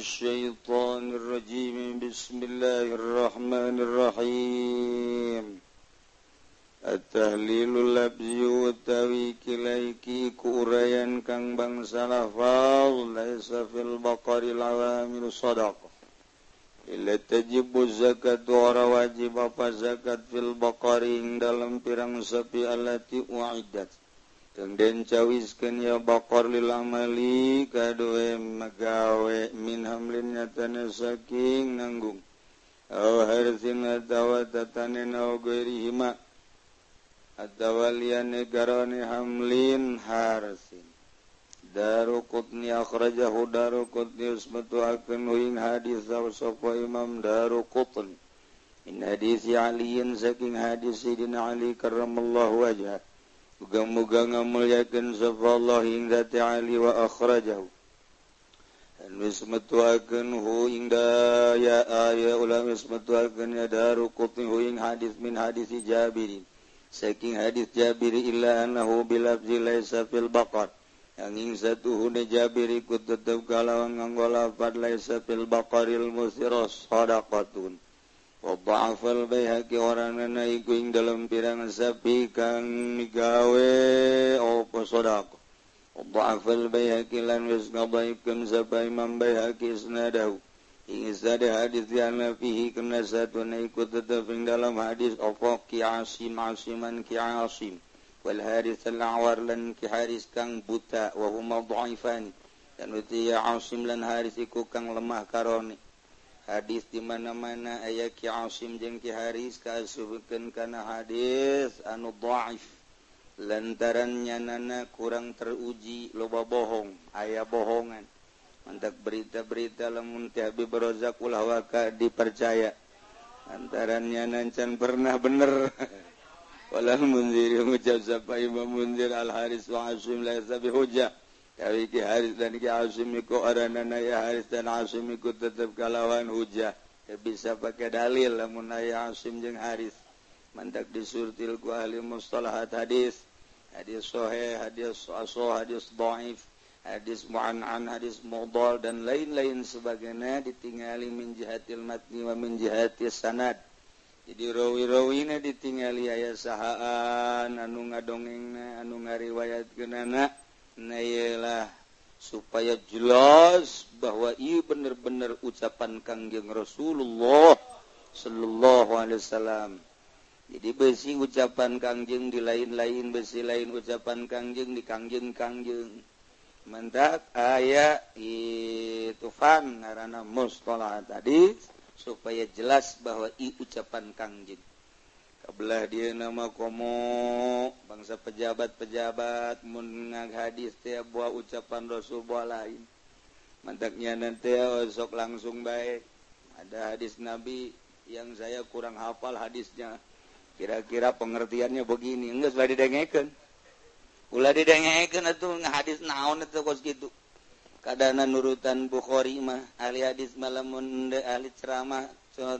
الشيطانالرجيم بسم الله الرحمن الرحيم التهللبزتawiki kuuraya Kang bangsafalfalbaqarilawamirshodaqjibu zakat dua wajib Bapak zakat filbaqaring dalam pirang sapi alati wadat den cawisken ya bakor lilamali kadoe magawe min hamlinnya tan saking nanggung. Aw harzin atawa tatane na hima atawa hamlin harsin. Darukut ni akhrajahu daru qutni usmatu akan uing hadis sapa imam darukutun. In hadis aliin saking hadis sidin ali karramallahu wajhahu muga-muga ngamuliakan sabballah hingga ta'ali wa akhrajahu. Anwis metuakan hu ingda ya ayah ulam wis metuakan ya daru kutni hu ing hadis min hadisi jabiri. Saking hadis jabiri illa anahu bilafzi laisa fil baqar. Angin satu hune jabiri ku tetap kalawang nganggola fad laisa fil baqaril musiros sadaqatun. Oafal bayhaki orangan naikuing dalam pirangan sapi kang migawe opo sodako. Oafal bayhaki lan wis ngabaibkan sabay mambayhaki isnadahu. Ing isnada hadis diana fihi kena satu naikut tetap ing dalam hadis opo ki asim asiman ki asim. Wal haris al-awar lan ki haris kang buta wahuma du'aifani. Dan uti ya asim lan haris iku kang lemah karoni. hadis di mana-mana aya Ki Asim jeung Ki Haris kasubutkeun kana hadis anu dhaif. Lantaran nyanana kurang teruji loba bohong aya bohongan. Mantap berita-berita lamun ti Habib Rozak ulah waka dipercaya. Lantaran nyanan can pernah bener. Wala munzir ngucap sapa Imam Munzir Al Haris wa Asim la hujah Ki Haris dan Ki Asimiku ya Haris dan Asimiku tetap kalawan hujah ya bisa pakai dalil lamun aya Asim jeung Haris. Mantak disurtil ku ahli mustalahat hadis. Hadis sahih hadis aso, hadis dhaif hadis mu'an'an hadis mudhal dan lain-lain sebagainya ditingali min jihatil matni wa min jihatis sanad. Jadi rawi-rawina ditingali aya sahaan anu ngadongengna anu ngariwayatkeunana. Nailah supaya jelas bahwa ia bener-bener ucapan Kangjeng Rasulullah Shallallahu Alaihi Jadi besi ucapan Kangjeng di lain-lain besi lain ucapan Kangjeng di Kangjeng Kangjeng. Mendak ayat itu fan karena mustalah tadi supaya jelas bahwa i ucapan Kangjeng. kebelah dia nama komo. Bangsa pejabat-pejabat menang hadis tiap buah ucapan Rasul buah lain. Mantapnya nanti sok langsung baik ada hadis Nabi yang saya kurang hafal hadisnya. Kira-kira pengertiannya begini enggak sudah didengeken ulah didengeken itu hadis naon itu kos gitu kadana nurutan Bukhari mah ahli hadis malamun ahli ceramah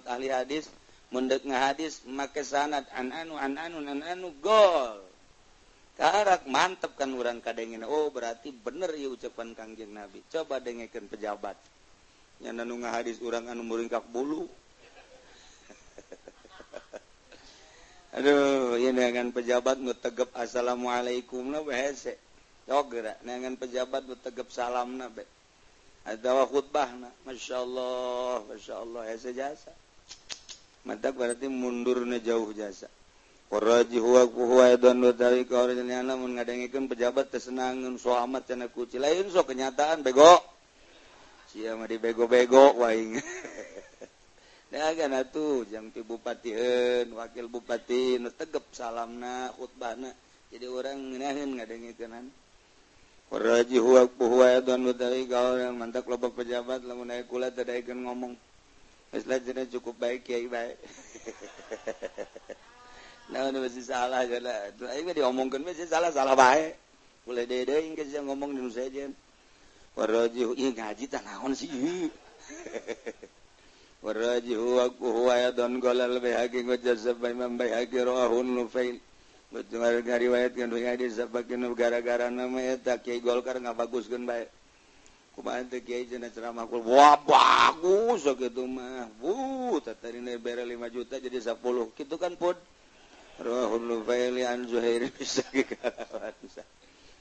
ahli hadis. mundek nga hadis make sanad an anu an anu an anu gol. Karak mantep kan urang kadengin. Oh berarti bener ya ucapan kangjeng nabi. Coba dengekeun pejabat. Nyana nu hadis urang anu muringkak bulu. Aduh ini dengan pejabat nu tegep assalamualaikum na hese. Gerak dengan pejabat nu tegep salam na be. Atawa khutbah na masya Allah masya Allah hese jasa. mata berarti mundurnya jauh jasa. Pejabat kesenangan Muhammad kuci. Lain so kenyataan bego. Siapa di bego-bego waing. Tuh jam Bupatiun wakil Bupati tegep salamna khutbana jadi orang ngenahin ngadenge kenan Raji huwak puhuwa don mutari kau yang mantak lobak pejabat lamun ayah kulat ada ngomong. Islam cukup baik Kyai baik. Nah, salah diomongkan salah salah baik. Mulai dede ngomong di saja warrajihu iya ngaji tanaon sih. Warrajihu aku huwaya don golal bihaqi ngujazab imam bihaqi rohun nufail. Betul ngariwayatkan dengan hadis sebagian gara-gara nama eta Kiai Golkar ngabaguskeun bae. Wah, bagus gitu mah. Wuh, tadi bere 5 juta jadi 10 gitu kan pun? Rohul Faili an Zuhair bisa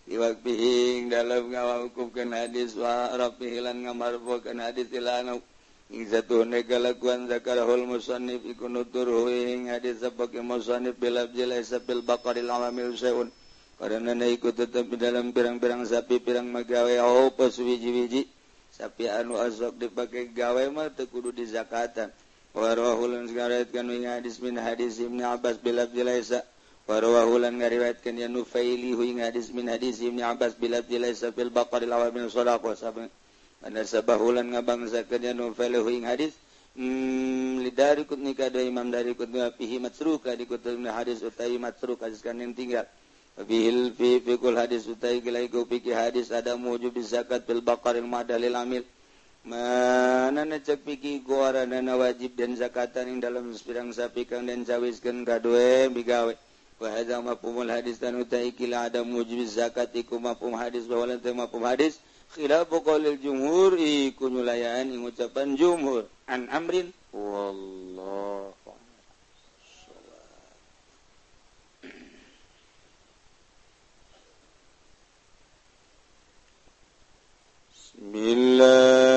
Iwak bihing dalam ngawakupkan hadis wa rapihilan ngamarfokan hadis ilanu. Izatun kalakuan zakarahul musannif ikunutur huing hadis sapake bilab bilabjil isapil baqaril alamil sayun karena naiku tetap di dalam pirang-pirang sapi pirang magawai opas wiji-wiji sapi anu azok dipakai gawai mah kudu di zakatan warwahulan ngariwayatkan min hadis min hadis ibn Abbas bila Abdilaisa warwahulan ngariwayatkan ya nufaili hui hadis min hadis ibn Abbas bila Abdilaisa fil baqar ilawa bin sodaqo Bandar sabahulan ngabangsakan ya nufaili hui hadis? Hmm, lidari kut nikah dari imam dari kut ngapihi matruka dikutul hadis utai matruka hadis kan yang tinggal. Bihil fi fikul hadis utai gilai ku fikih hadis ada mujub zakat bil baqaril madalil amil. Mana necek fikih guara dana wajib dan zakatan yang dalam sepirang sapi kang dan cawiskan kadue bigawe. Wahada mafhumul hadis dan utai kila ada mujib zakat iku mafhum hadis bawalan tema mafhum hadis. Khilafu qawlil jumhur iku nyulayan ing ucapan jumhur. An amrin. Wallah. بالله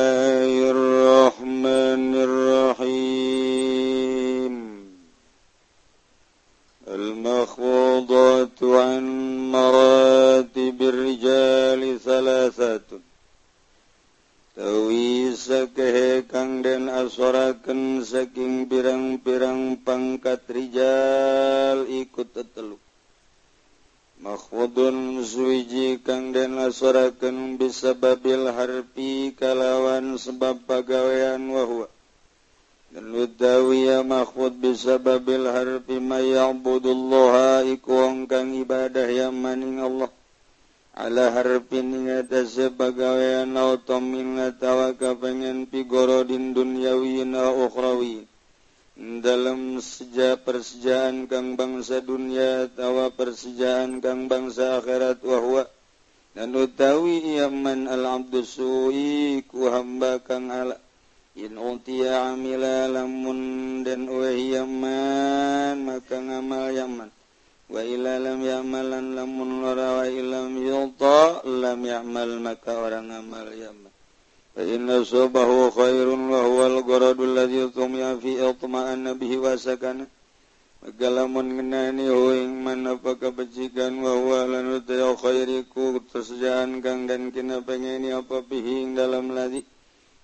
waila lam yamalan lamun lora wa ilam yuto lam yamal maka orang amal yamal fa inna subahu khairun wa huwa al-gharadul ladzi tumya fi itma'anna bihi wa sakana. Maka lamun ngenani huing man apa kebajikan wa huwa lanu tayo khairiku tersejaan kang dan kina pengeni apa bihi dalam ladzi.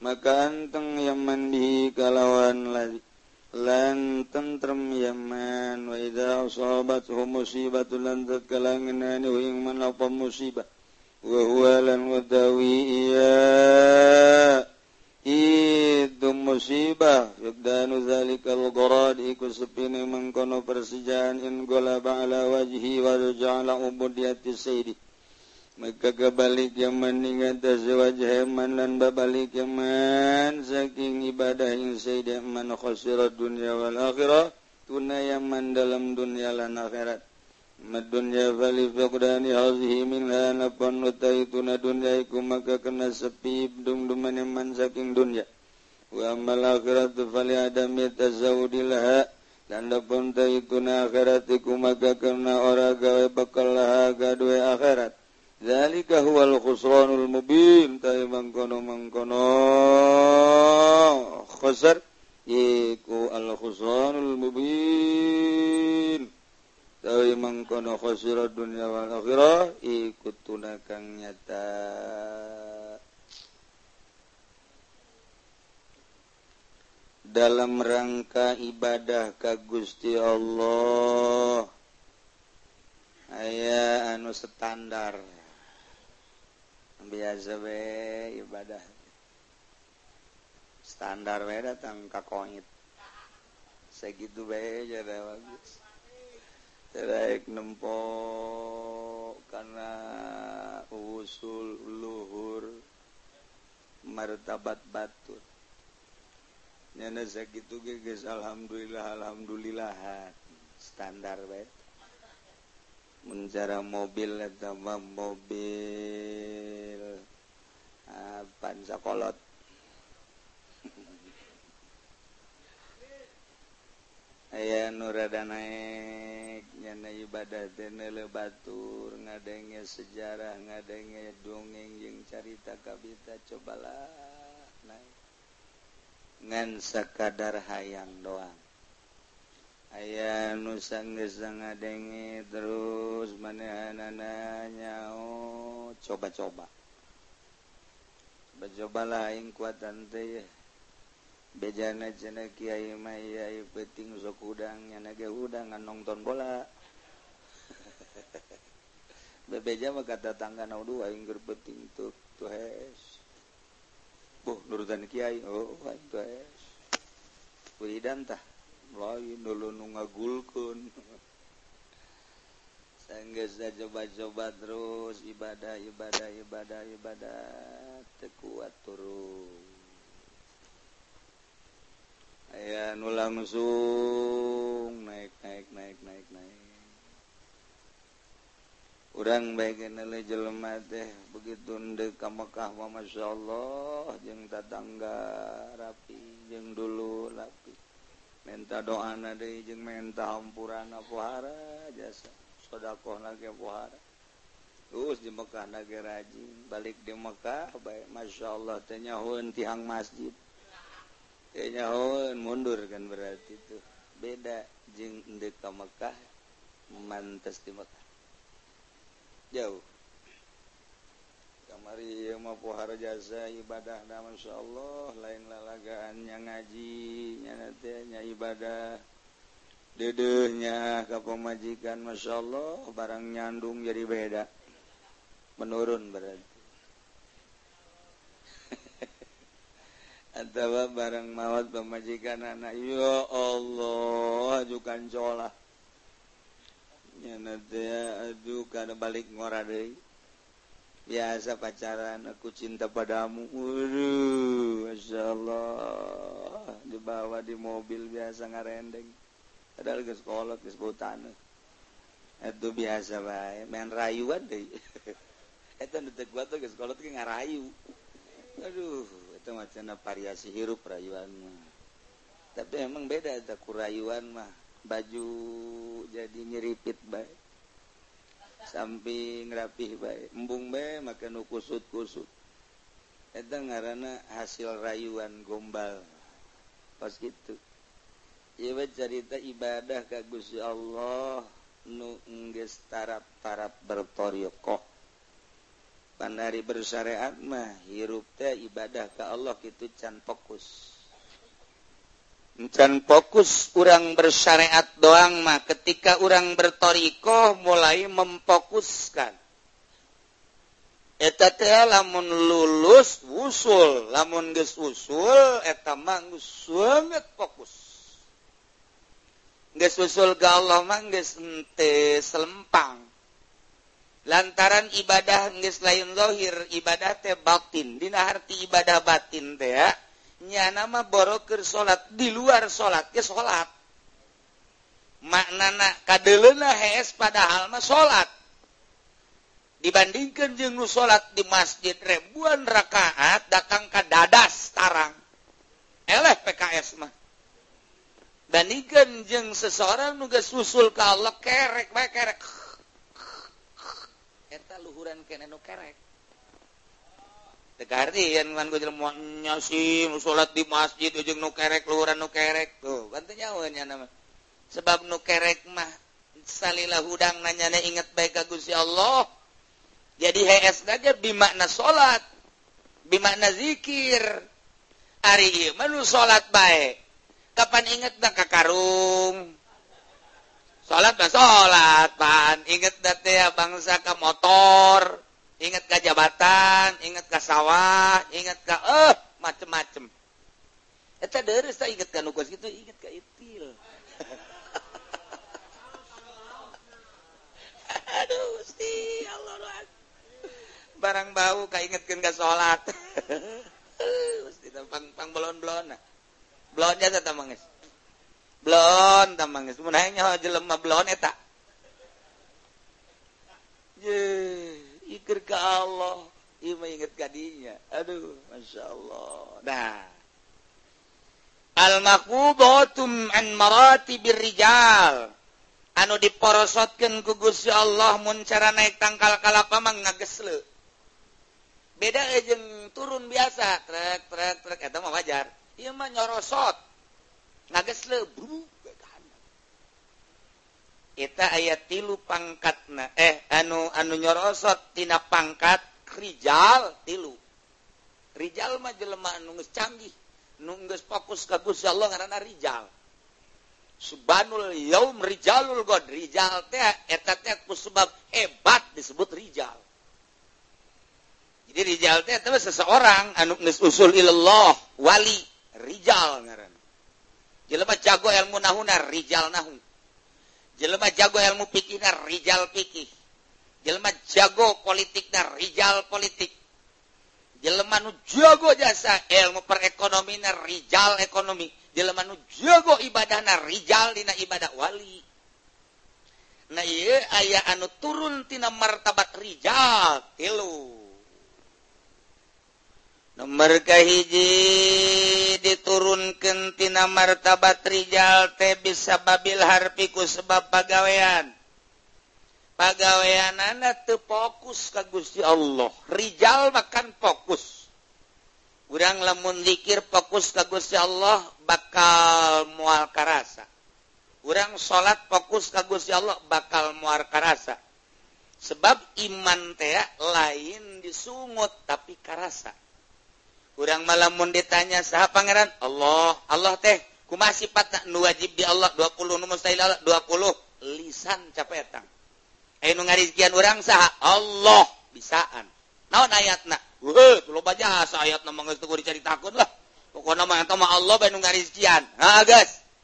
Maka anteng yaman bihi kalawan ladzi. lan tentrem Yaman waida sobat lan lantat kalangan wing man apa musibah. Wawalan wadawi iya. Itu musibah. Yubdanu zalikal gorad iku sepini mengkono persijaan in gola ba'ala wajhi wa ja'ala ubudiyati sayyidi. maka kebalik zaman ingatan zawaj heman dan babalik zaman. Saking ibadah yang sayyidah man khasirat dunia wal akhirah tunai yaman dalam dunia lan akhirat. Madunya fali faqdani hazihi minha lapan utaituna dunya iku maka kena sepi dum-duman yaman saking dunya wa amal akhirat fali adami tazawudilha dan lapan taituna akhirat iku maka kena ora gawe bakal laha gawe akhirat. Zalika huwal khusranul mubin. Ta mangkono mangkono khusr iku al khusranul mubin. Ta mangkono khusra dunya wal akhirah iku tunakang nyata. Dalam rangka ibadah ka Gusti Allah. Aya anu standar. biasa be ibadah. Standar we datang ka kongit. Segitu be jadi bagus. Teraik nempo karena usul luhur martabat batur nyana segitu geus alhamdulillah alhamdulillah. Standar baik menjara mobil etama mobil. Ah, Pansakolot aya nurada naik nyana ibadah tenele batur ngadenge sejarah ngadenge dongeng yang carita kabita cobalah naik ngan sakadar hayang doang. aya nu sanggeus ngadenge terus manehanananya oh coba-coba. Cobalah ing kuatan teh. Bejana cenah kiai mah yai penting sok udang. Nya ge udang nonton bola. Bebeja mah kata tangga nau dua ingger peuting tuh tuh hes buh nurutan kiai oh tuh hes wiridan tah. lain dulu nu ngagulkun sanggeusna coba-coba terus ibadah ibadah ibadah ibadah tekuat turun aya nu langsung naik naik naik naik naik. Orang baik leuleuh jelema teh begitu ndek ka Mekah wa Masya Allah jeng tatangga rapi jeng dulu rapi. minta doana deh jeung minta hampurana pohara jasa sodakoh lagi pohara terus di Mekah lagi rajin balik di Mekah baik Masya Allah tenyahun tihang masjid. Tenyahun mundur kan berarti itu beda jeng deka Mekah mantas di Mekah. Jauh. kamari mauhara jaza ibadah Masya Allah. Lain lalagaannya ngajinyanya ibadah. Dedenya kapal majikan Masya Allah. Barang nyandung jadi beda. Menurun berarti. Atau barang mawat pemajikan anak. Ya Allah ajukan colah nyana teh aduh kada balik ngora deui biasa pacaran aku cinta padamu. Uru, Masya Allah. Dibawa di mobil biasa ngarendeng. Padahal ke sekolah ke tanah itu biasa baik main rayuan deh itu detik gua tuh ke sekolah tuh ngarayu aduh itu macam variasi hirup rayuan mah. Tapi emang beda itu kurayuan mah. Baju jadi nyeripit baik samping rapih baik embung be makan nu kusut kusut eta ngarana hasil rayuan gombal. Pas gitu. Ieu cerita ibadah ka Gusti Allah nu geus tarap-tarap bertoriqoh pan hari bersyariat mah hirup teh ibadah ka Allah kitu can fokus. dan fokus orang bersyariat doang mah. Ketika orang bertoriko mulai memfokuskan. Eta teh lamun lulus usul. Lamun geus usul eta mah sangat fokus. Geus usul ka Allah mah geus ente selempang. Lantaran ibadah geus lain zahir ibadah teh batin. Dina harti ibadah batin teh ya. nya nama boroker salat di luar salat ke salat maknana kadelena hees padahal mah salat dibandingkan jeung nu salat di masjid ribuan rakaat datang ka dadas tarang. Eleh PKS mah. Bandingkan jeung seseorang nu geus usul ka Allah kerek bae kerek. Eta luhuran kene nu kerek. Tegarnya si salat di masjid ujung luhuran luuran nukerek tuh bantunya nama. Sebab nu kerek mah salilah hudang nanyana ingat baik agus ya Allah. Jadi HS aja bimakna salat bimakna dzikir Ari menu salat baik kapan ingat dah kakarung salat mah salat pan. Ingat dah teh bangsa ka motor. ingat ke jabatan ingat ke sawah ingat ke eh macem-macem. Eta deres tak ingat ke nukus gitu ingat ke itil. Aduh gusti ya Allah barang bau kaingatkan ke sholat. Eh, gusti pang pang nah. belon belon blonnya tak tamangis blon tamangis mun hayang nyaho jelema blon etak. Jee. ikir ke Allah. Ima inget kadinya Aduh Masya Allah. Nah. Al-maqubatum an marati birrijal Anu diporosotkan ku Gusti Allah mun cara naik tangkal kalapa mah ngagesle. Beda jeung turun biasa, trek trek trek. Eta mah wajar. Ieu mah nyorosot. Ngagesle, kita ayat tilu pangkat na eh anu anu nyorosot tina pangkat Rijal tilu. Rijal mah jelema anu geus canggih nunggus geus fokus ka Gusti Allah karena Rijal. Subhanul yaum rijalul god Rijal teh eta teh kusebab hebat disebut Rijal. Jadi Rijal teh teh seseorang anu geus usul ilallah wali Rijal ngaran jelema jago ilmu nahuna Rijal nahuna jelma jago ilmu pikir Rijal pikih jelma jago politik dan Rijal politik. Jelma nu jago jasa ilmu perekonomi na Rijal ekonomi. Jelma nu jago ibadah na Rijal dina ibadah wali. Nah iya ayah anu turun tina martabat Rijal tilu. nomor kahiji diturunkentina martabat Rijal teh bisa babil harpiku sebab pagawean. Pagawean anak tuh fokus ke Gusti Allah. Rijal makan fokus. Kurang lemun dzikir fokus ke Gusti Allah bakal mual karasa. Kurang salat fokus ke Gusti Allah bakal mual karasa. Sebab iman teh lain disungut tapi karasa. kurang malamun ditanya sah Pangeran? Allah. Allah teh ku masih pat nu wajib di Allah? 20 Allah? 20 lisan capetang eh, nu ngarizkian orang sah Allah. Bisaan. Naon ayatna? Weh loba jasa ayatna mah geus dicaritakeun lah. Pokona mah eta mah Allah bae nu ngarizkian. Ha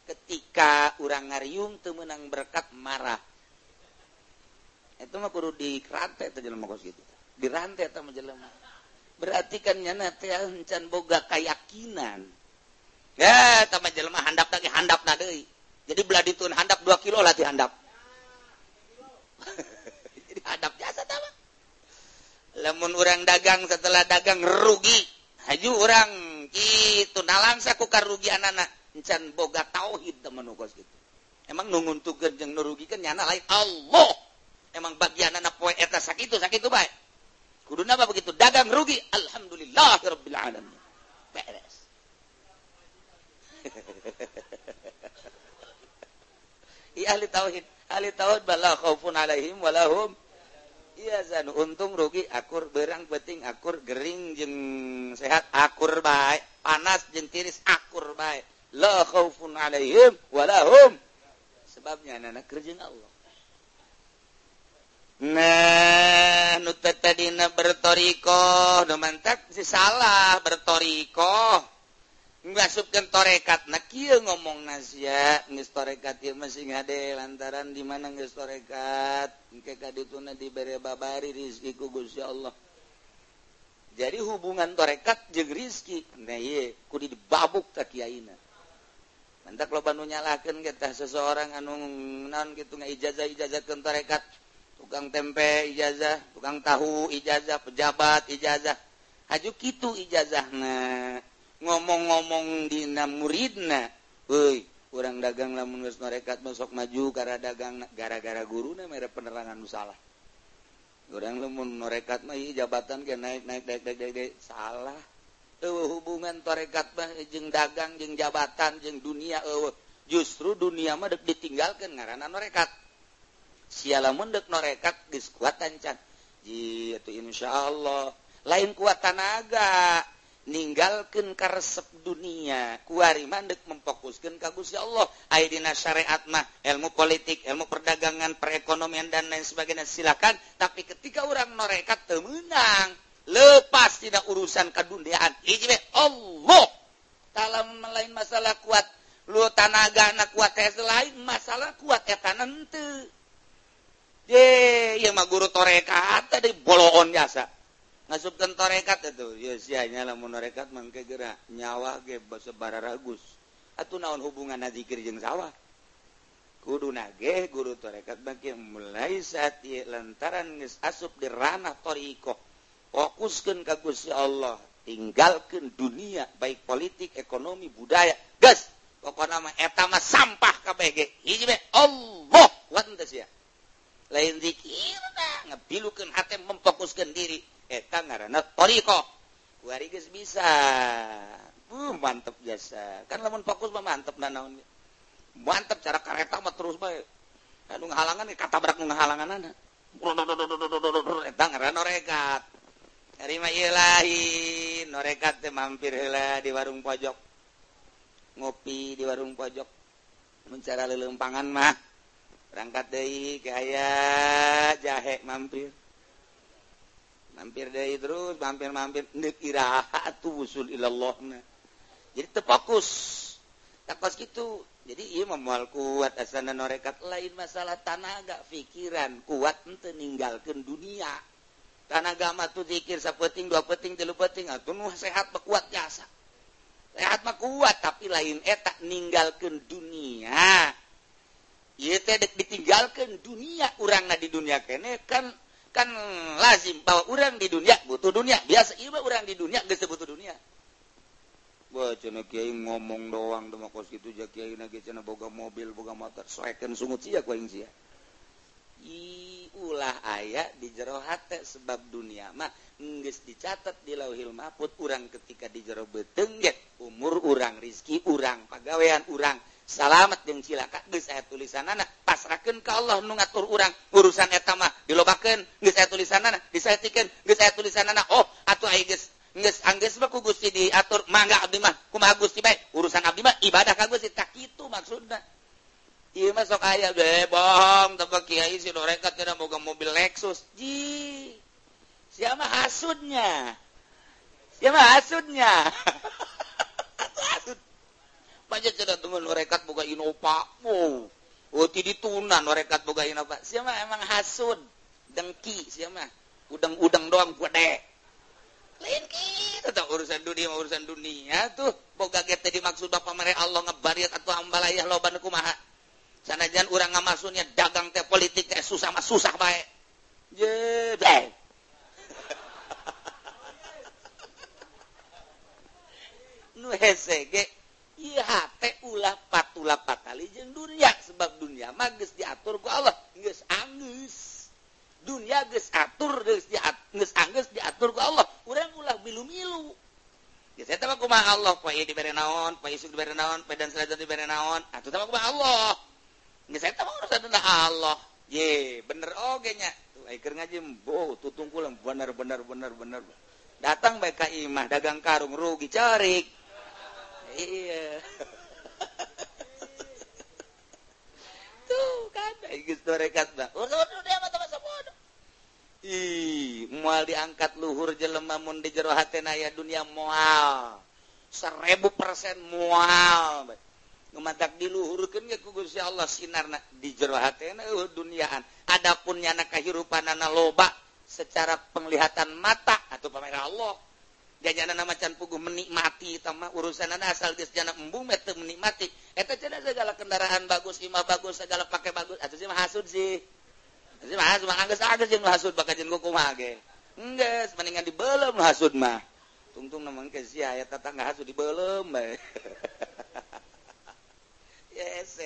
ketika orang ngariung teu meunang berkat marah. Itu mah kudu dirantai teh jelema kos gitu dirantai teh jelema. berarti teh nacan boga kayakakinan ya tambah jelemah handap lagi handap nadei jadi bela ditun handap 2 kilo lah handap. Jadi handap jasa sama lamun orang dagang setelah dagang rugi. Haju orang gitu. Nalangsa ku karugian anak encan boga tauhid teman kos gitu. Emang nungun tuger jeung nurugikan nyana lain. Allah! Emang bagian anak poe eta sakitu sakitu baik kudu nama begitu? Dagang rugi. Alhamdulillah rabbil alamin. Beres. Iya ahli tauhid. Ahli tauhid bala khaufun alaihim walahum iya zan untung rugi. Akur berang penting akur gering jeng sehat akur baik. Panas jeng tiris akur baik. La khaufun alaihim walahum sebabnya anak kerja Allah Nah bertorikoh bertoriko. Mantap si salah bertoriko. Ngasupkan torekat. Na kia ngomong nasya nges torekat ieu mah sing hade lantaran di mana nges torekat. Engke kadituna dibere babari rizki ku Gusti Allah. Jadi hubungan torekat jeung rizki. Nah ieu kudu dibabuk tak kiaina mantap lo banu nyalakeun kita seseorang anu naon kitu ngaijazah ijazahkeun torekat. tukang tempe ijazah tukang tahu ijazah pejabat ijazah. Haju gitu ijazah nah ngomong-ngomong dina muridna woi kurang dagang lamun geus norekat masuk maju gara dagang gara-gara guru na mere penerangan nu salah. Kurang lamun norekat mah jabatan ke naik naik naik naik naik, naik. salah. Eueuh hubungan torekat mah jeung dagang jeung jabatan jeung dunia eueuh. Justru dunia mah dek ditinggalkeun ngaranna norekat. siala mundek norekat diskuatan can itu insya Allah lain kuat tanaga ninggalkan karesep dunia. Kuari mandek memfokuskan kagus ya Allah. Aidina syariat mah ilmu politik ilmu perdagangan perekonomian dan lain sebagainya. Silakan tapi ketika orang norekat temenang lepas tidak urusan keduniaan ijme Allah! Dalam lain masalah kuat lu tanaga anak kuat eh, lain masalah kuat eh, eta nente Eh, ye mah guru torekat tadi boloon biasa. Ngasubkan torekat itu. Ya sianya lamun mangke gerak nyawa ge sebara ragus. Atuh naon hubungan zikir jeung sawah? Kudu nage guru torekat bagi mulai saat lantaran geus asup di ranah thariqah fokuskeun ka Gusti Allah. Tinggalkan dunia baik politik ekonomi budaya. Gas pokok mah eta mah sampah kabeh ge. Hiji Allah! Wantes ya lain dzikir ngebilukeun hate memfokuskeun diri. Eta ngaranna thariqah wari geus bisa. Uh, mantep biasa. Kan lamun fokus mah mantep nanaon mantep cara kareta mah terus bae. Anu ngahalangan kata berak nu ngahalanganana. Eta ngaranna rekat Ari mah ieu norekat teh mampir heula di warung pojok. Ngopi di warung pojok. Mun cara lelempangan mah. berangkat Dei kayak jahe mampir. Mampir Dei terus mampir-mampir Iusullah jadi terfokus takos gitu. Jadi ia memual kuat asana norekat. Lain masalah tanaga pikiran kuat meninggalkan dunia. Tanagama tuh zikir sapeting dua peting tilu peting. Atuh nu sehat kuat jasa sehat mah kuat tapi lain etak ninggalkan dunia. dek ditinggalkan dunia orangnya di dunia kene kan kan lazim bahwa orang di dunia butuh dunia biasa iba orang di dunia gak butuh dunia Wah, cina kiai ngomong doang tuh kos gitu ja kiai nage cina boga mobil boga motor soekan sungut sia kau yang sia. I ulah ayah di jero hate sebab dunia mah nggis dicatat di lauhil mahfud urang ketika di jero beteng umur urang rizki urang pagawean urang salamet jeung cilaka geus aya tulisanna pasrahkeun ka Allah nu ngatur urang urusan eta mah dilobakeun geus aya tulisanna disaetikeun geus aya tulisanna oh atuh aya geus geus anggeus mah ku Gusti diatur mangga abdi mah kumaha Gusti bae urusan abdi mah ibadah ka Gusti tak kitu maksudna ieu mah sok aya bae bohong teu kiai si dorekat teh boga mobil Lexus. Ji. Siapa hasudnya? Siapa hasudnya? rekat buka Innova ditunan rekat buka Innova siapa emang hasud dengki siapa udang-udang doang dek. Lain kita urusan dunia urusan dunia tuh. Boga kita dimaksud bapak mereka Allah ngebariat atau ambalayah loban kumaha sanajan orang ngamasunya dagang teh politik teh susah mah susah baik je nu hesege ulah patula patali jeung dunia sebab dunia magis diatur ku Allah. Geus anggus dunia geus atur geus diatur anggus diatur ku Allah. Urang ulah milu milu geus eta mah kumaha Allah? Poe dibere naon poe isuk dibere naon poe dan selatan dibere naon. Atuh teh mah kumaha Allah? Geus eta mah urusanna Allah. Ye bener oge nya. Tuh ai keur ngaji boh tutung bener bener bener bener datang baik ka imah dagang karung rugi carik. iya tuh kan geus dorekat mah Ih, mual diangkat luhur jelema mun di jero hateuna aya dunia moal. 1000% moal. Ngemadak diluhurkeun ge ku Gusti Allah sinarna di jero hatena uh, duniaan. Adapun nyana kahirupanana loba secara penglihatan mata atau pamer Allah. jajanan nama can pugu menikmati sama urusan anda asal di jana embung itu menikmati. Itu cina segala kendaraan bagus imah bagus segala pakai bagus atau sih mahasud sih. Sih mahasud mah angges angges yang mahasud bakal jenggo kumah ge enggak mendingan dibelum mahasud mah. Tungtung namang ke sih ayat tata nggak hasud dibelum yes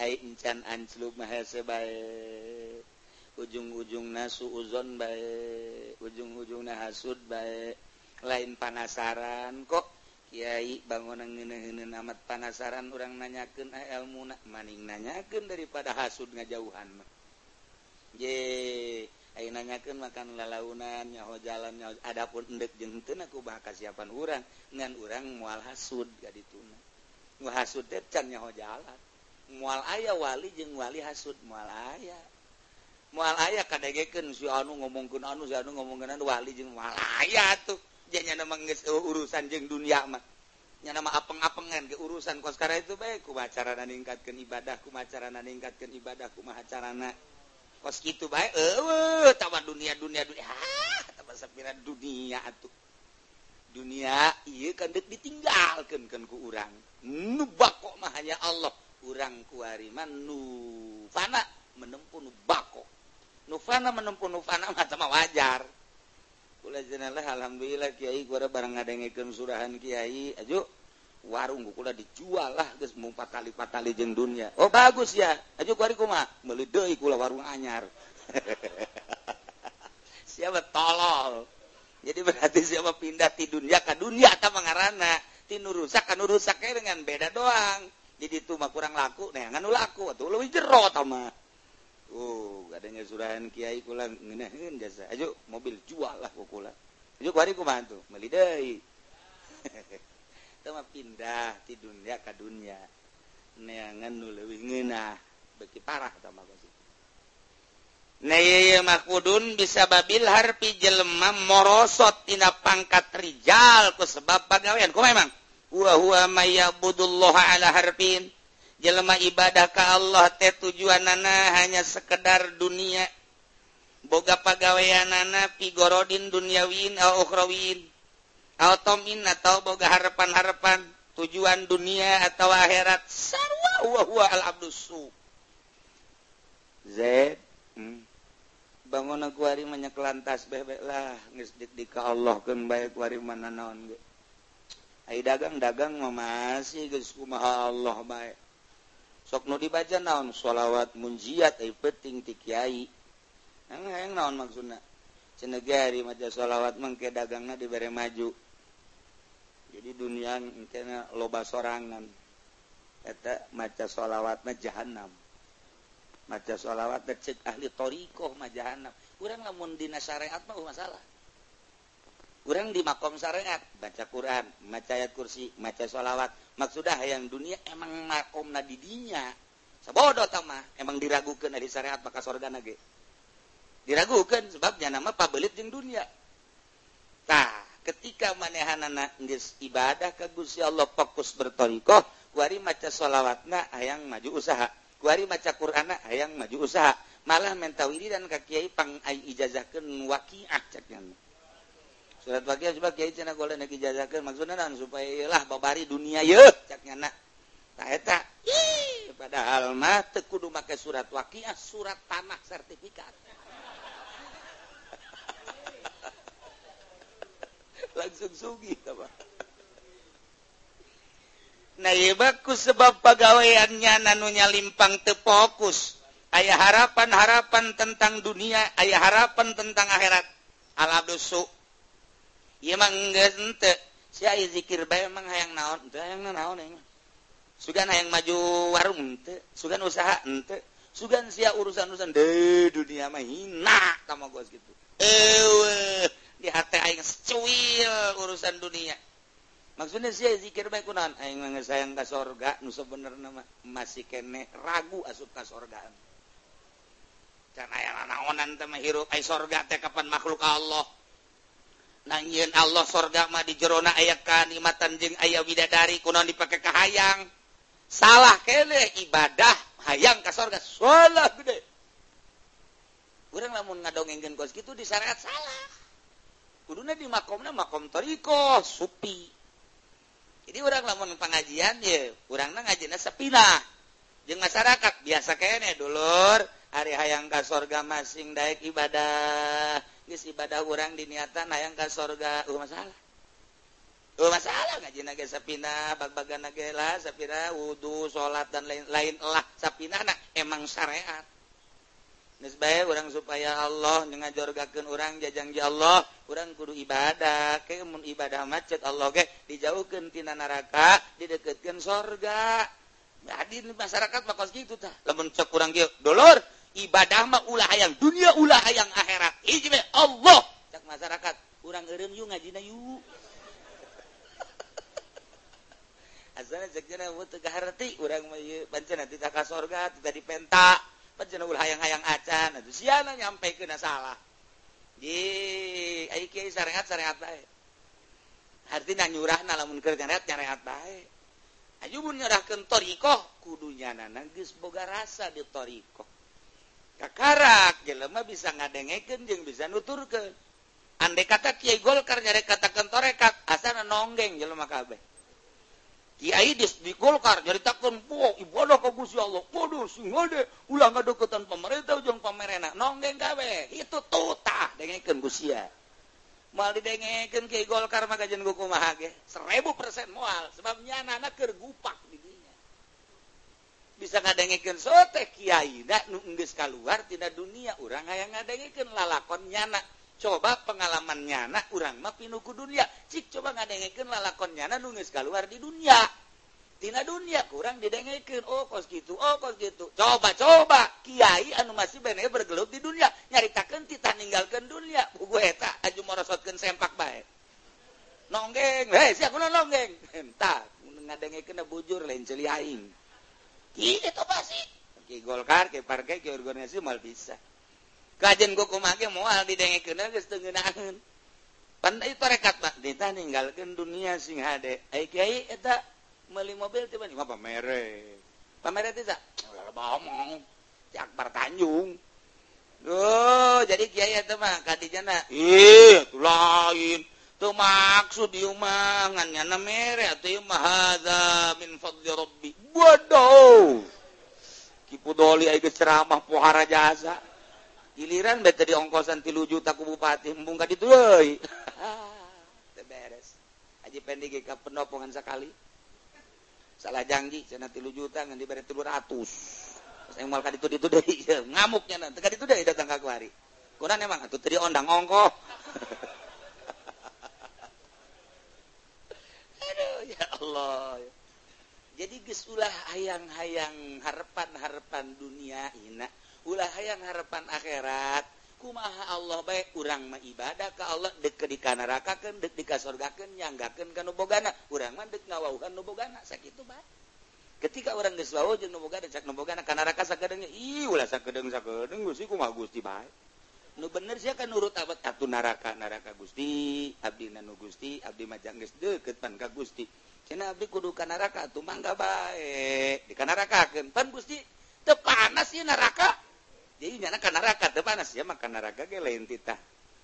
ay encan anslub mahese baik ujung-ujung nasu uzon baik ujung-ujung hasud baik lain panasaran kok. Kyai bangunan amat panasaran orang nanyaken ah, ilmu maning nanyaken daripada hasud ngajauhan ye nanyakan makan lalaunan nyaho jalannya Adapun endek jenten aku bakal siapan orang ngan orang mual hasud gak dituna hasud nyaho jalan. Mual ayah wali jeng wali hasud mual ayah mual ayah kadegeken si anu ngomongkeun anu si anu ngomongkeun anu wali jeung mual ayah tuh. jadinya oh, urusan jeng dunia mahnya nama apeng-apengan ke urusan. Koskara itu baik kumacarana ningkatkan ibadahku macara ningkatkan ibadahku macarana kos gitu baik eh tawa dunia dunia dunia. Ah, tawa sapira dunia atuh. Dunia iya kendek ditinggalkan kan ku urang. Nu bako mah hanya Allah. Urang kuariman nu fana menempuh nu bako. Nu fana menempuh nu fana mah sama wajar. lah Alhamdulillah Kyai gua barang ngadengeken surahan Kyai Aju warung gukula dijual lah guys mau empat kali empat kali jeng dunia. Oh bagus ya. Aju kuari kuma meledoi kula warung anyar. Siapa tolol? Jadi berarti siapa pindah di dunia ke dunia atau mengarana tinu rusak kan rusak dengan beda doang. Jadi itu mah kurang laku. Nah nganu laku? Atau lebih jerot mah. Oh, adanya surahan Kiai kula ngenahin jasa. Ayo mobil jual lah kukula. Ayo kuari kumantu, meli deui. Tama pindah di dunia ke dunia. Neangan nu leuwih ngeunah beki parah tama basi. Naya makudun bisa babil harpi jelema morosot tina pangkat rijal ku sebab pagawean. Ku memang. Wa huwa mayabudullaha ala harpin jelemah ibadahkah Allah teh tujuan Nana hanya sekedar dunia. Boga pegawaian Nana pigorodin duniawinrowin automin atau boga harapan-harapan tujuan dunia atau akhirat. Sarwa wa al abdusu Z hmm. bangun aku hari menyekelantas bebek lah. Ngisdik di ka Allah kan baik wari mana naon ge. Ai dagang dagang mah masih geus kumaha Allah baik sokno dibaca naon sholawat munjiat ai penting ti Kyai hayang naon maksudna? Cenegari maca sholawat mangke dagangna dibere maju. Jadi dunia mungkin loba sorangan. Eta maca sholawatna jahanam maca sholawat cek ahli torikoh mah jahanam kurang lamun dina syariat mah masalah. Kurang di makom syariat baca Quran maca ayat kursi maca sholawat. maksudah yang dunia emang makom na didinya. Sebodoh tamah emang diragukan dari syariat maka surga nage. Diragukan sebabnya nama pabelit jeung dunia. Tah ketika manehanana geus ibadah ka Gusti Allah fokus bertorikoh kuari maca sholawatna hayang maju usaha. Kuari maca Qur'ana hayang maju usaha. Malah mentawiri dan ka kiai pang ai ijazahkeun waki'ah cek surat pagi coba kiai cina golek nek ijazakeun maksudnya nang supaya lah babari dunia yuk caknya nak tak eta. Pada padahal mah teu kudu make surat waqiah surat tanah sertifikat. Langsung sugi apa Nah, iya bagus sebab pegawaiannya nanunya limpang tepokus. Ayah harapan-harapan tentang dunia, ayah harapan tentang akhirat. Alabdosu dzikir bayang hayang naon hayang naon sugan hayang maju warung ente. Sugan usaha ente. Sugan sia urusan-urusan. De dunia mah hina kamu gos gitu ewe di hati aing secuil urusan dunia. Maksudnya sia zikir bae kunaan aing sayang ka sorga nu bener mah masih kene ragu asup ka sorgaan can aya naonan teh mah hirup ai sorga teh kapan makhluk Allah? nangin Allah sorgama di Jerona aya kanimatan jeung ayah widadari kuno dipakai kahayang salah kele ibadah hayang ke sorga salah gede. Kurang lamun ngadongengkeun kos gitu di syariat salah. Kuduna di makomna makom toriko supi. Jadi orang lamun pengajian ya kurang ngajina sepina. Jeung masyarakat biasa kene dulur. Hari hayang ka sorga masing daek ibadah. geus ibadah urang diniatan hayang ka sorga. Uh masalah. Uh masalah. Ngajina ge sapina bag-bagana ge lah sapira wudu salat dan lain-lain lah. Sapina na emang syariat. Geus orang urang supaya Allah ngajorgakeun urang jajang ja Allah urang kudu ibadah. Ke mun ibadah macet Allah ge dijauhkeun tina neraka dideketkeun sorga. Jadi masyarakat bakal gitu tah. Lamun cek urang ge dolor ibadah mah ulah hayang dunia ulah hayang akhirat. Ijme Allah. Cak masyarakat urang eureum yu ngajina yu asalnya cek jana butuh kaharti urang mah ieu pancen nanti tak sorga tadi penta pancen ulah hayang-hayang acan atuh siana nyampekeun salah. Di ai kiai sarehat sarehat bae. Artinya nyurahna lamun keur nyarehat nyarehat bae. Ajumun nyurahkeun tariqah kudunya nana geus boga rasa di tariqah kakarak jelema bisa ngadengeken jeung bisa nuturkeun. Andai kata Kiai Golkar nyarek katakan torekat asal nonggeng jelema kabeh. Kiai di, di Golkar takkan poe ibadah ka Gusti Allah. Kudus sing ngade ulah ngadeketan pemerintah jeung pemerintah nonggeng kabeh. Itu tutah dengekeun Gusia moal didengekeun Kiai Golkar maka gajian kumaha ge? 1000% moal sebab nyana keur gupak. bisa ngadengeken sote Kyai keluar tidak dunia orang yang ngadengeken lalakon nyana. Coba pengalaman nyana urang mah pinuku dunia. Cik coba ngadengeken lalakon nyana nungis keluar di dunia. Tina dunia kurang didengeken oh kos gitu oh kos gitu. Coba coba. Kiai anu masih bene bergelut di dunia. Nyaritakan kita ninggalkan dunia. Gue eta aju morosotkan sempak baik nonggeng hei siapa nonggeng? Entah ngadengeken bujur lain celiaing Golkar ke partai ke organisasi mal bisa. Kajian kuku mage moal didengeken geus teu ngeunaan. Pandai tarekat pak kita ninggalkan dunia sing hade. Ai kiai eta meuli mobil tiba mah pamere. Pamere teh Ulah omong. Ti Akbar Tanjung. Oh, jadi kiai eta mah kadijana ih itu lain. tuh maksud iumangannya na mere atau iumahaza min fadli rabbi. Bodoh kipu doli ai ceramah pohara jasa. Giliran bete tadi ongkosan tilu juta ku bupati embung ka ditu euy beres. Aji pendek ka pendopongan sekali salah janji cenah tilu juta ngan dibere 300 mal kaditu ditu deui ngamuknya nanti kaditu deui datang ka kuari. Kunan emang atuh tadi ondang ongkoh. ya Allah. Jadi geslah hayang-hayang harepan-harepan dunia ina ulah hayang harepan akhirat kumaha Allah baik urang mah ibadah ke Allah dek di kanarakakeun dek di kasorgakeun nyanggakeun ka nubogana urang mah dek ngawauhan nubogana sakitu bae. Ketika orang geus wawu jeung nubogana cak nubogana kanaraka sakedengnya ih ulah sakedeng sakedeng gusti kumaha gusti bae. nu bener sih kan nurut abad atuh naraka naraka Gusti Abdi Nanu Gusti Abdi Majangges deket pan ka Gusti. Cina Abdi kudu ka naraka tuh mangga baik. Di kanarakakeun pan Gusti tepanas ya naraka. Jadi nyana ka naraka tepanas ya maka naraka ge lain titah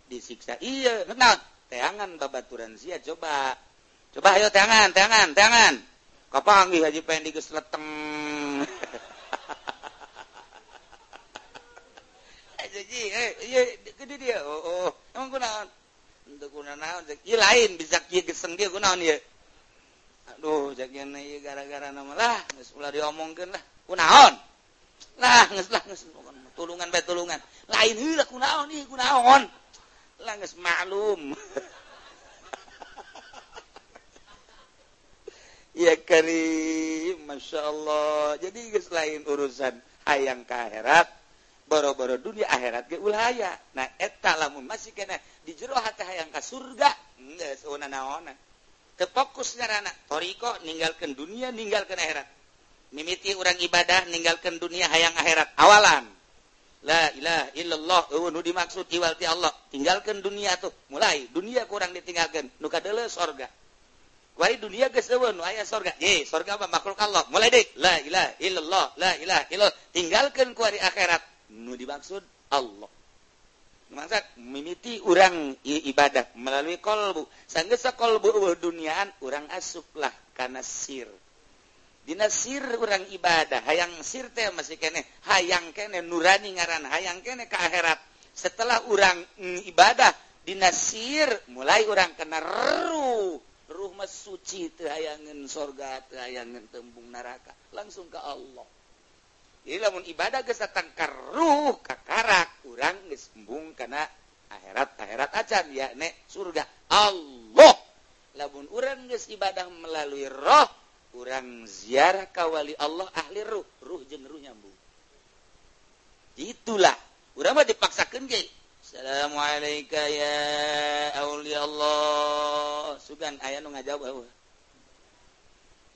disiksa iya kenal. Teangan babaturan sia coba. Coba ayo teangan teangan teangan. Kapanggih haji pengen digesleteng dia. Oh, oh. emang kunaon untuk kunaon iya lain. Bisa kieu geseng dia kunaon ieu aduh jagian ieu gara-gara nama lah. Geus ulah diomongkeun lah. Kunaon lah geus lah geus tulungan bae tulungan. Lain heula kunaon nih kunaon lah geus maklum. Ya karim masya Allah. Jadi lain urusan hayang ke boro-boro dunia akhirat ge ulah aya nah eta lamun masih kena di jero hati hayang ka surga geus una naonan teu fokus toriko ninggalkeun dunia ninggalkeun akhirat. Mimiti orang ibadah ninggalkan dunia hayang akhirat. Awalan. La ilaha illallah eueuh nu dimaksud iwal ti Allah. Tinggalkan dunia tuh mulai. Dunia kurang ditinggalkan nu kadele sorga. Wai dunia geus eueuh nu aya sorga. Ye sorga apa? Makhluk Allah. Mulai deh. La ilaha illallah la ilaha illallah. Tinggalkan ku akhirat nu dimaksud Allah. Maksud, mimiti urang ibadah melalui kolbu. Sanggesa kolbu duniaan urang asuklah karena sir Dina sir urang ibadah hayang sir teh masih kene hayang kene nurani ngaran hayang kene ke akhirat. Setelah urang mm, ibadah dina sir mulai urang kena ruh. Ruh mas suci teu hayangin sorga teu hayangin tembung neraka. Langsung ke Allah. lamun ibadah gesatan karuh kakara kurang gesembung karena akhirat akhirat acan ya nek surga. Allah! Lamun orang ges ibadah melalui roh kurang ziarah kawali Allah ahli ruh. Ruh jeung ruh nyambung. Itulah. Orang mah dipaksakan ge. Assalamualaikum ya aulia Allah. Sugan aya nu ngajawab.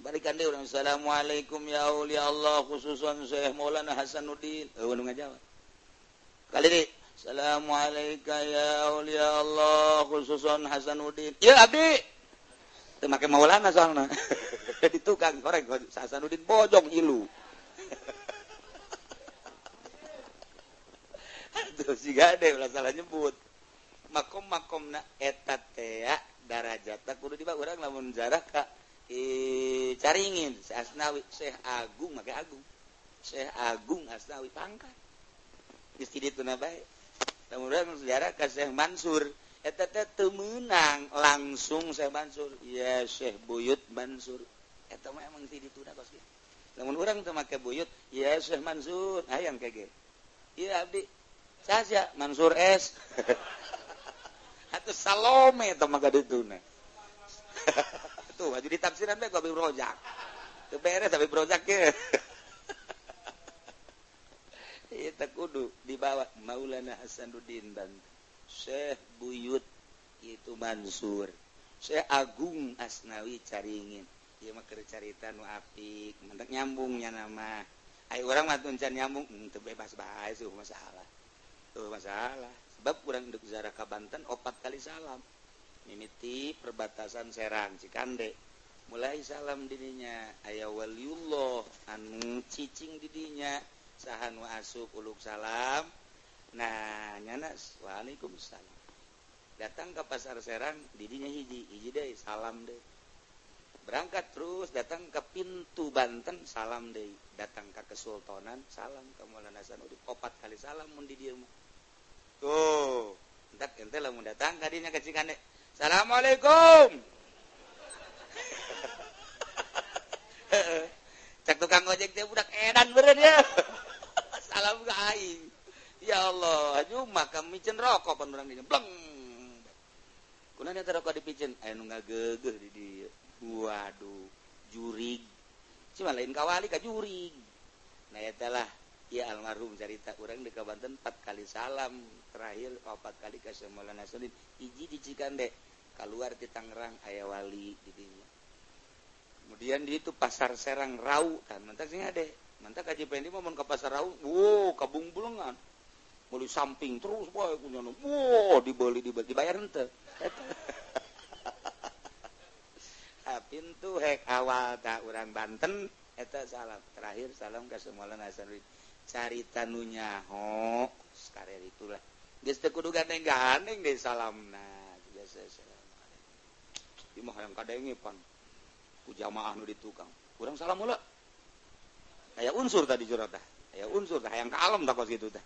Balikan deh urang Assalamualaikum ya aulia Allah khususan Syekh Maulana Hasanuddin. Eueuh nu ngajawab kali ini Assalamualaikum ya aulia Allah khususan Hasanuddin. Ya abdi. Make Maulana soalnya. Di tukang korek Hasanuddin bojong ilu. Aduh, si gade ulah salah nyebut. Makom makom na etat tea darajata kudu tiba orang lamun jarak kak caringin asnawi Syekh Agung maka Agung. Syekh Agung asnawi pangkat istri bae lamun kemudian sejarah ke Syekh Mansur. Eta teh temenang langsung Syekh Mansur. Ya Syekh Buyut Mansur. Eta mah emang istri itu kos namun orang teu make Buyut ya Syekh Mansur. Ah, Hayang kege iya abdi. Saja Mansur S. Atau Salome teh make dituna tuh jadi tafsiran bae kopi brojak teu beres tapi brojak ya. Itu kudu. Dibawa Maulana Hasanuddin dan Syekh Buyut itu Mansur. Syekh Agung Asnawi Caringin. Dia mah cerita nu apik. Mentek nyambungnya nama. Ayo orang mah tuncan nyambung. Hmm, teu bebas bae tuh masalah. Tuh masalah. Sebab kurang untuk zarah ka Banten opat kali salam. mimiti perbatasan Serang Cikande. Mulai salam dirinya aya waliullah anu cicing didinya sahan wa asup uluk salam. Nah nyanas waalaikumsalam. Datang ke pasar Serang didinya hiji hiji deh salam deh. Berangkat terus datang ke pintu Banten salam deh. Datang ke Kesultanan salam ke Maulana Hasanuddin opat kali salam mun di dieu tuh entak ente lamun datang kadinya ke Cikande. Assalamualaikum. Cek tukang ojek dia budak edan beren ya. Salam ke aing. Ya Allah cuma kami cen rokok pan orang dinya bleng. Kuna dia rokok dipicen aya nu ngageueuh di dieu waduh jurig. Cuma lain kawali ka jurig. Nah eta lah. ya almarhum cerita orang di Banten empat kali salam terakhir oh, empat kali ke Maulana Sulim iji di Cikande keluar di Tangerang ayah wali di dinya kemudian di itu pasar Serang Rau kan. Mantak sih ada. Mantak kaji pendi mau ke pasar Rau wow kabung bulungan beli samping terus boy punya wow dibeli dibeli. Dibayar ente. Pintu hek awal tak orang Banten eta salam terakhir salam ke semua Hasanuddin carita ho sekarang itulah teu kudu gandeng gandeng deh salamna biasa salam di mah yang kadang pan. Ku jamaah nu di tukang. Kurang salam mula. Kayak unsur tadi jurata kayak unsur tah. Yang kalem alam tak kos gitu tah.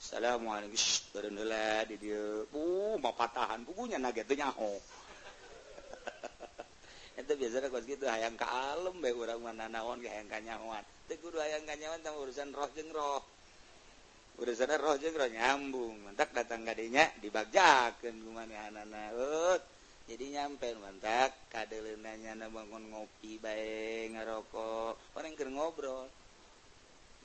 Assalamualaikum. Shh, barendeula di dieu. Uh, mapatahan pugunya naga teu nyaho. itu biasa kos gitu hayang ka alam bae urang mana naon ge hayang kanyawan teu kudu hayang kanyawan tah urusan roh jeung roh. Urusan roh jeung roh nyambung. Mantak datang kadinya dibagjakeun kumanehana eut jadi nyampe mantak kadeleuna nyana bangun ngopi bae ngarokok. Orang keur ngobrol.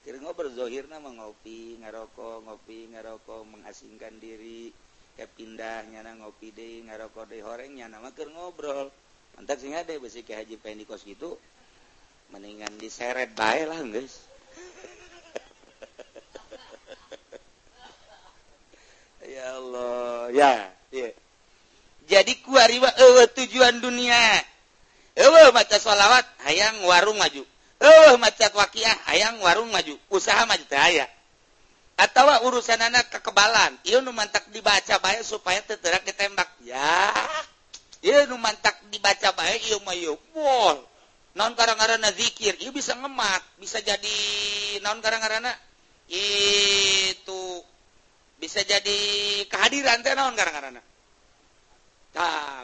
Keur ngobrol zohirna mah ngopi ngarokok ngopi ngarokok mengasingkan diri. Kayak nyana ngopi deh ngarokok deh horeng nyana mah keur ngobrol. mantap sing ada besi ke haji pengen di kos gitu. Mendingan diseret baik lah guys. Ya Allah. Ya iya. jadi kuariwa ewe tujuan dunia. Ewe maca sholawat hayang warung maju. Ewe maca wakiah hayang warung maju. Usaha maju teh atau urusan anak kekebalan. Iya nu mantak dibaca baik supaya teterak ditembak ya. Mantap dibaca baik non dzikir bisa ngemat bisa jadi non karena itu bisa jadi kehadiran non karena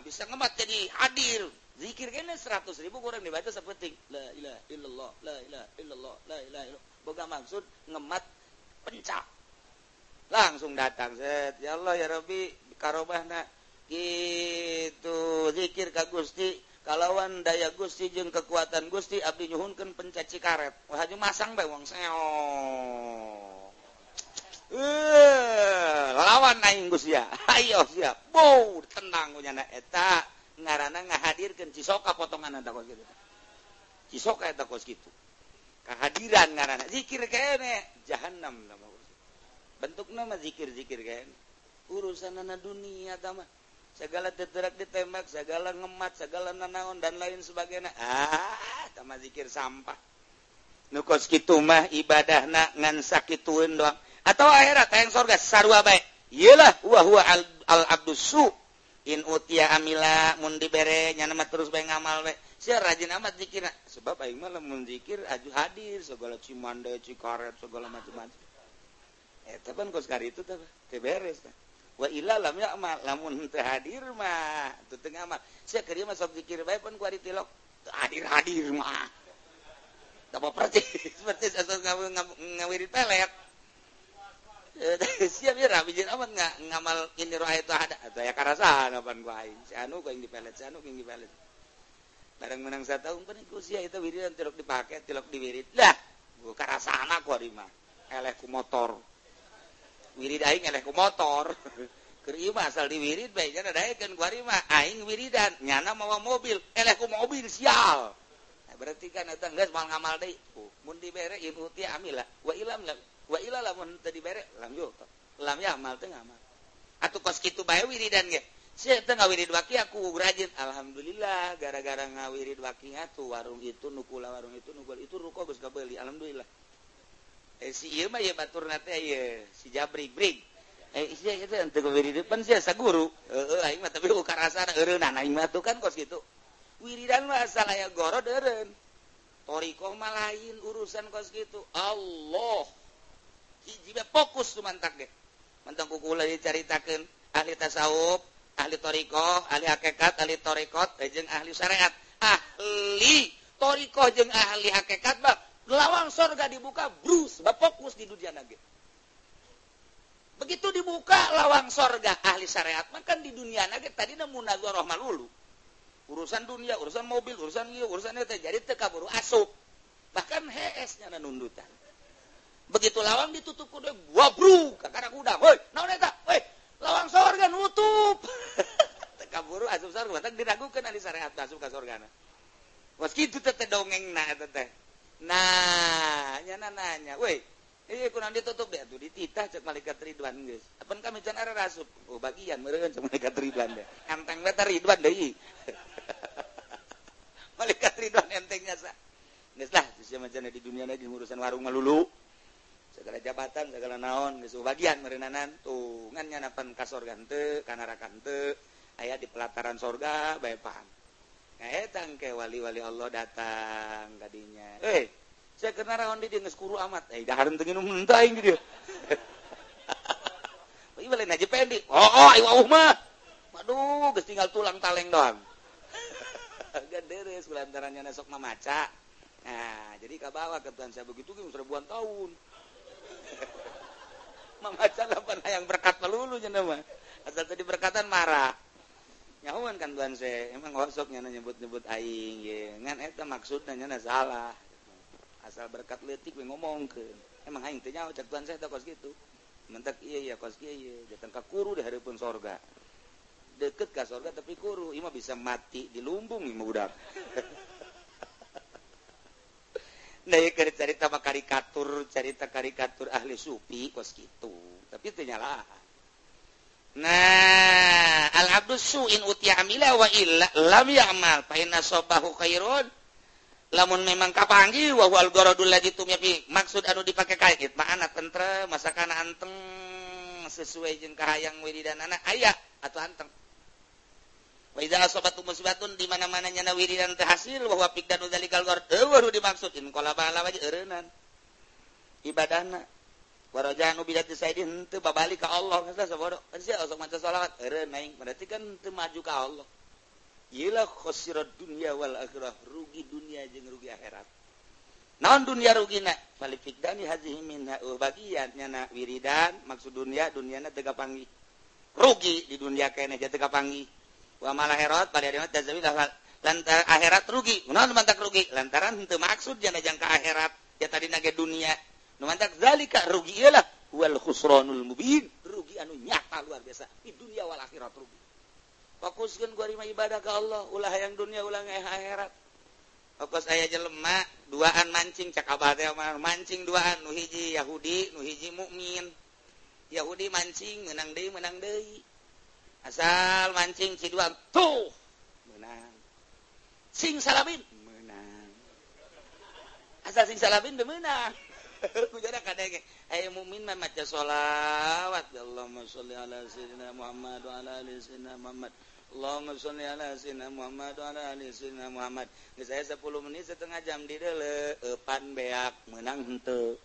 bisa ngemat jadi hadir. Dzikir kene seratus ribu kurang dibaca seperti la ilaha illallah la ilaha illallah la ilaha illallah. Boga maksud ngemat pencak. Langsung datang set. Ya Allah ya Rabbi karobahna gitu dzikir Ka Gusti kalawan daya Gusti jeung kekuatan Gusti Abdi nyhunkan pencaci karet Wahju masang bewang seong. Eh, lawan naing Gusti ya. Ayo siap. Bo tenang nya eta. Ngaranna ngahadirkeun cisoka potongan eta kos gitu cisoka eta kos gitu kehadiran ngaranna. Zikir kene. Jahanam nama bentuk nama zikir zikir kene. Urusan anak dunia tamah segala teterak ditembak segala ngemat segala nanaon dan lain sebagainya. Ah sama zikir sampah. Nukos kitu mah ibadah na ngan sakituin doang. Atau akhirat yang sorga sarua baik iyalah wa huwa al, al abdusu in utia amila mun dibere nyana mah terus bae ngamal bae. Sia rajin amat zikirna. Sebab aing mah lamun zikir aju hadir segala cimande cikaret segala macam-macam. Eh, Eta pan kos kari itu teh beres teh. lamun hadirmah hadir hadir mah ngamal ini roh itu ada saya karasaan apaan gua aing. Si anu gua yang dipelet si anu yang dipelet bareng menang satu tahun pun ku sia itu wiridan tilok dipakai tilok diwirid. Lah gua karasaan aku hari mah. Eleh ku motor. wirid aing ku motor. Asal diwirid wiridan nyana mau mobil. Elekku mobil sial. Berarti kan eta geus mal ngamal deui. Uh, mun dibere ibu ti amila wa ilam lam wa ila lamun teu dibere. Lam yo lam ya amal teu ngamal. Atuh kos kitu bae wiridan ge. Si teu ngawirid waki aku rajin. Alhamdulillah gara-gara ngawirid waki tuh warung itu nukula warung itu nukul itu ruko geus kabeuli alhamdulillah. Eh, si Ima Batur eh, si Jabri eh, mah guru kan kos kitu wiridan saya goro deren Toriko malain urusan kos gitu. Allah! Hiji fokus mantak deh. Mantang kukula diceritakan ahli tasawuf ahli toriko ahli hakikat ahli torikot eh, ahli syariat. Ahli toriko jeung ahli hakikat bang lawang sorga dibuka brus bah fokus di dunia nage. Begitu dibuka lawang sorga ahli syariat makan di dunia nage tadi nemu nazarah malulu urusan dunia urusan mobil urusan iya urusan itu jadi teka buru asup bahkan hesnya nundutan. Begitu lawang ditutup kuda wabru kakak kuda woi naon eta? Woi lawang sorga nutup. Teka buru asup sorga. Batak diragukan ali syariat asup ke sorga meski itu tete dongeng nah tete nah nyana nanya woi eh, ditutup deh tuh dititah cek malaikat Ridwan guys. Apa kami can ada rasup oh bagian mereka cek malaikat Ridwan deh. Enteng beta Ridwan deh malaikat Ridwan entengnya sa Geus lah, sisi macamnya di dunia ini urusan warung melulu. Segala jabatan, segala naon, geus oh, bagian merenanan tuh ngan nyanapan ka sorga henteu, kana neraka henteu, aya di pelataran sorga bae paham. etang ke wali-wali Allah datang tadinya eh saya kena rawan dia ngeskuru amat. Eh dah harum tengen ini dia. Ini balik aja pendi. Oh oh iwa mah. Aduh gus tinggal tulang taleng doang. Ganderes belantarannya nesok mah maca. Nah jadi kabawa ke Tuhan saya begitu gitu seribuan tahun. Mamaca lapan yang berkat melulu jenama asal tadi berkatan marah. nyawan kan ban saya. Emang gosoknya nyebut-nyebut aing ye. Ngan eta maksudnya nyana salah. Asal berkat letik we ngomong ke emang aing teh nyawa cek tuan saya kos gitu mentek iya ya kos iya datang ka kuru di hareupeun sorga. Deket ka sorga tapi kuru. Ima bisa mati di lumbung ima budak. Nah, ya, cerita karikatur, cerita karikatur ahli supi, kos gitu. Tapi ternyala. Nah al-abdu suin utiamila wa illa lam ya'mal. Fa inna sabahu khairun. Lamun memang kapanggih wa wal gorodul lagi tumyapi maksud anu dipake kaget mah anak tentrem masa kana anteng sesuai jeung kahayang wiridanana aya atau anteng. Wa idza asabatu musibatun di mana-mana nyana wiridan teh hasil wa huwa pikdan udzalikal gor dimaksud. In qala bala waji eureunan ibadahna. barajahan ubidati saidin teu babalik ka Allah. Geus sabodo kan sia sok maca salawat eureun naing berarti kan teu maju ka Allah. Ieu khosirat dunya wal akhirah. Rugi dunia jeung rugi akhirat. Naon dunia rugina fali fikdani hazihi minha euh, bagian nyana wiridan maksud dunia duniana teu kapangi rugi di dunia keneh teu kapangi wa mal akhirat pada dina tazawi lantar akhirat rugi. Naon mantak rugi? Lantaran teu maksud jana jang ka akhirat. Ya tadi nage dunia. numantak zalika rugi ialah wal khusranul mubin. Rugi anu nyata luar biasa. Di dunia wal akhirat rugi. Fokuskan gua rima ibadah ke Allah. Ulah yang dunia ulah yang akhirat. Fokus aya jelema duaan mancing cakabate mancing duaan. Nu hiji Yahudi nu hiji mukmin. Yahudi mancing menang deui menang deui. Asal mancing ciduan tuh menang. Sing salamin menang. Asal sing salamin menang. Ayo mukmin mah maca sholawat. Allahumma sholli ala sayyidina Muhammad wa ala ali sayyidina Muhammad. Allahumma sholli ala sayyidina Muhammad wa ala ali sayyidina Muhammad. Geus saya 10 menit setengah jam di deule eupan beak meunang henteu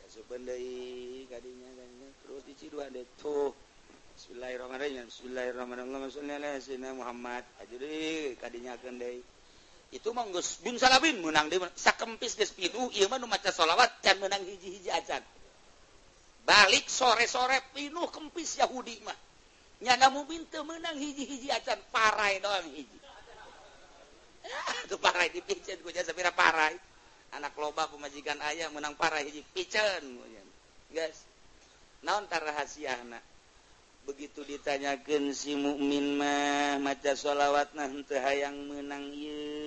Ya supeun deui kadinya kadinya. Terus diciduan tuh. Bismillahirrahmanirrahim Bismillahirrahmanirrahim. Allahumma sholli ala sayyidina Muhammad. Aja deui kadinya keun itu manggus bin salabin menang dia sakempis geus pitu ieu mah nu maca shalawat can menang hiji-hiji acan. Balik sore-sore pinuh kempis Yahudi mah. Nyana mukmin teu menang hiji-hiji acan parai doang hiji. Itu parai dipiceun ku jasa pira parai. Anak loba pemajikan ayah menang parai hiji piceun guys naon tarahasiana? begitu ditanyakeun si mukmin mah maca sholawat nah teu hayang menang ieu.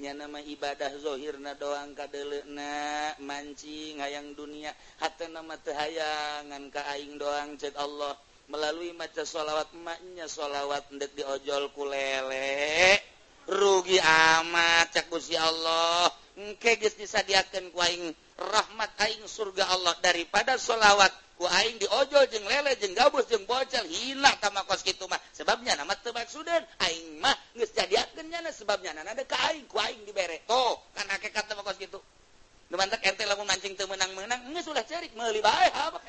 nya nama ibadah zohirna doang kadelena mancing hayang dunia. Hatta nama tehayangan ka aing doang cek Allah. Melalui maca sholawat emaknya sholawat ndek diojol kulele rugi amat cakusi Allah. Engke geus disadiakeun ku aing rahmat aing surga Allah. Daripada sholawat ku aing diojol jeung lele jeung gabus jeung bocel hina kama kos kitu mah. Sebabnya nama teu sudan aing mah sebabnya nana ada kain kuing diberre toh karena kata kos gitu Numantak ente lamun mancing teu menang-menang, geus ulah ceurik meuli bae apa.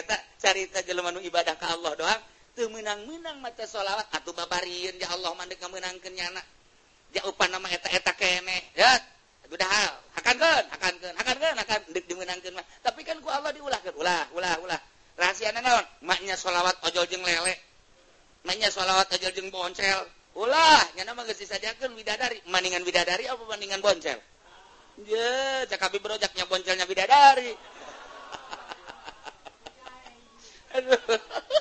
Eta carita jelema nu ibadah ka Allah doang teu menang-menang maca sholawat atuh babarieun ya Allah mandek ngamenangkeun nyana. Ja upah nama eta-eta kene. Ya, atuh dahal. Hakankeun, hakankeun, hakankeun, hakan deuk dimenangkan mah. Tapi kan ku Allah diulahkeun, ulah, ulah, ulah. rahasia naon? Maknya sholawat ojol jeung lele. Maknya sholawat ojol jeng boncel. Ulah nyana mah geus disadiakeun bidadari. Maningan bidadari apa maningan boncel? Ye cakabi berojaknya boncelnya bidadari.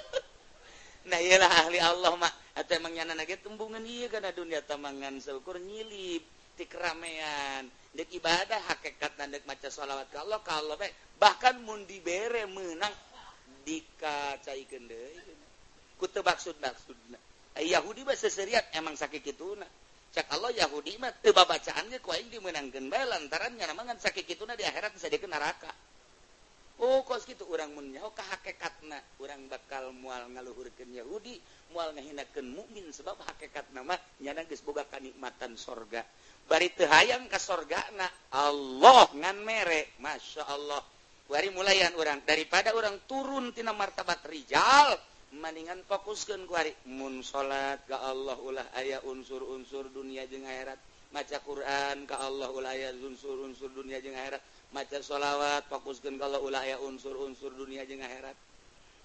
Nah iyalah ahli Allah mah atau emang nyana nage tembungan iya karena dunia tamangan seukur nyilip ti keramaian dek ibadah hakikat dek maca sholawat kalau baik bahkan mundi bere menang dikacaikeun deui kutu maksud maksud eh, Yahudi bahasa seriat emang sakit itu na cak Allah Yahudi mah teu bacaannya ku aing dimeunangkeun bae lantaran nyaramangan sakit itu na di akhirat bisa dikeun neraka. Oh kos gitu orang mun nyaho ka hakikatna orang bakal mual ngaluhurkeun Yahudi mual ngahinakeun mukmin sebab hakikatna mah nyana geus boga kanikmatan sorga. Bari teu hayang ka sorgana Allah ngan mere Masya Allah. Wari mulaian orang daripada orang turun tina martabat rijal maningan fokuskan kuari mun salat ka Allah ulah aya unsur-unsur dunia jeung akhirat. Maca Quran ka Allah ulah aya unsur-unsur dunia jeung akhirat. Maca sholawat fokuskan kalau ulah aya unsur-unsur dunia jeung akhirat.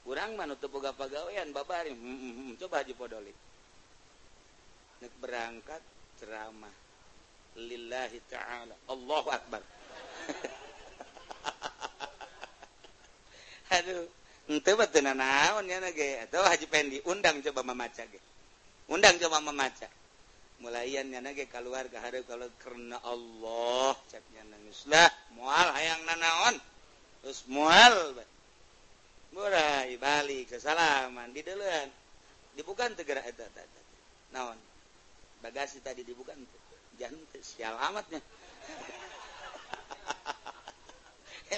Kurang manut teu boga pagawean babari hmm hmm, hmm, hmm, coba haji podoli. Nek berangkat ceramah. Lillahi ta'ala. Allahu akbar. Aduh. hajipen diundang coba memaca undang coba memaca nage keluar ke hari kalau karena Allah capnya nangis. Lah mual hayang nanaon terus mual. Murai Bali kesalaman di delan dibuka tegera eta naon? Bagasi tadi dibuka jangan sial amatnya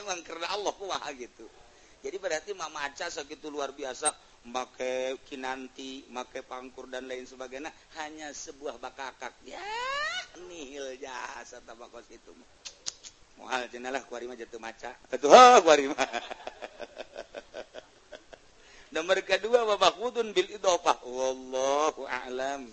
emang karena Allah kuah gitu. jadi berarti Mama Aca segitu luar biasa make kinanti make pangkur dan lain sebagainya hanya sebuah bakakak ya nihil jasa tabakos itu. Mual jenalah kuarima jatuh maca. Betul oh, kuarima nomor kedua wabakudun bil idopah wallahu a'lam.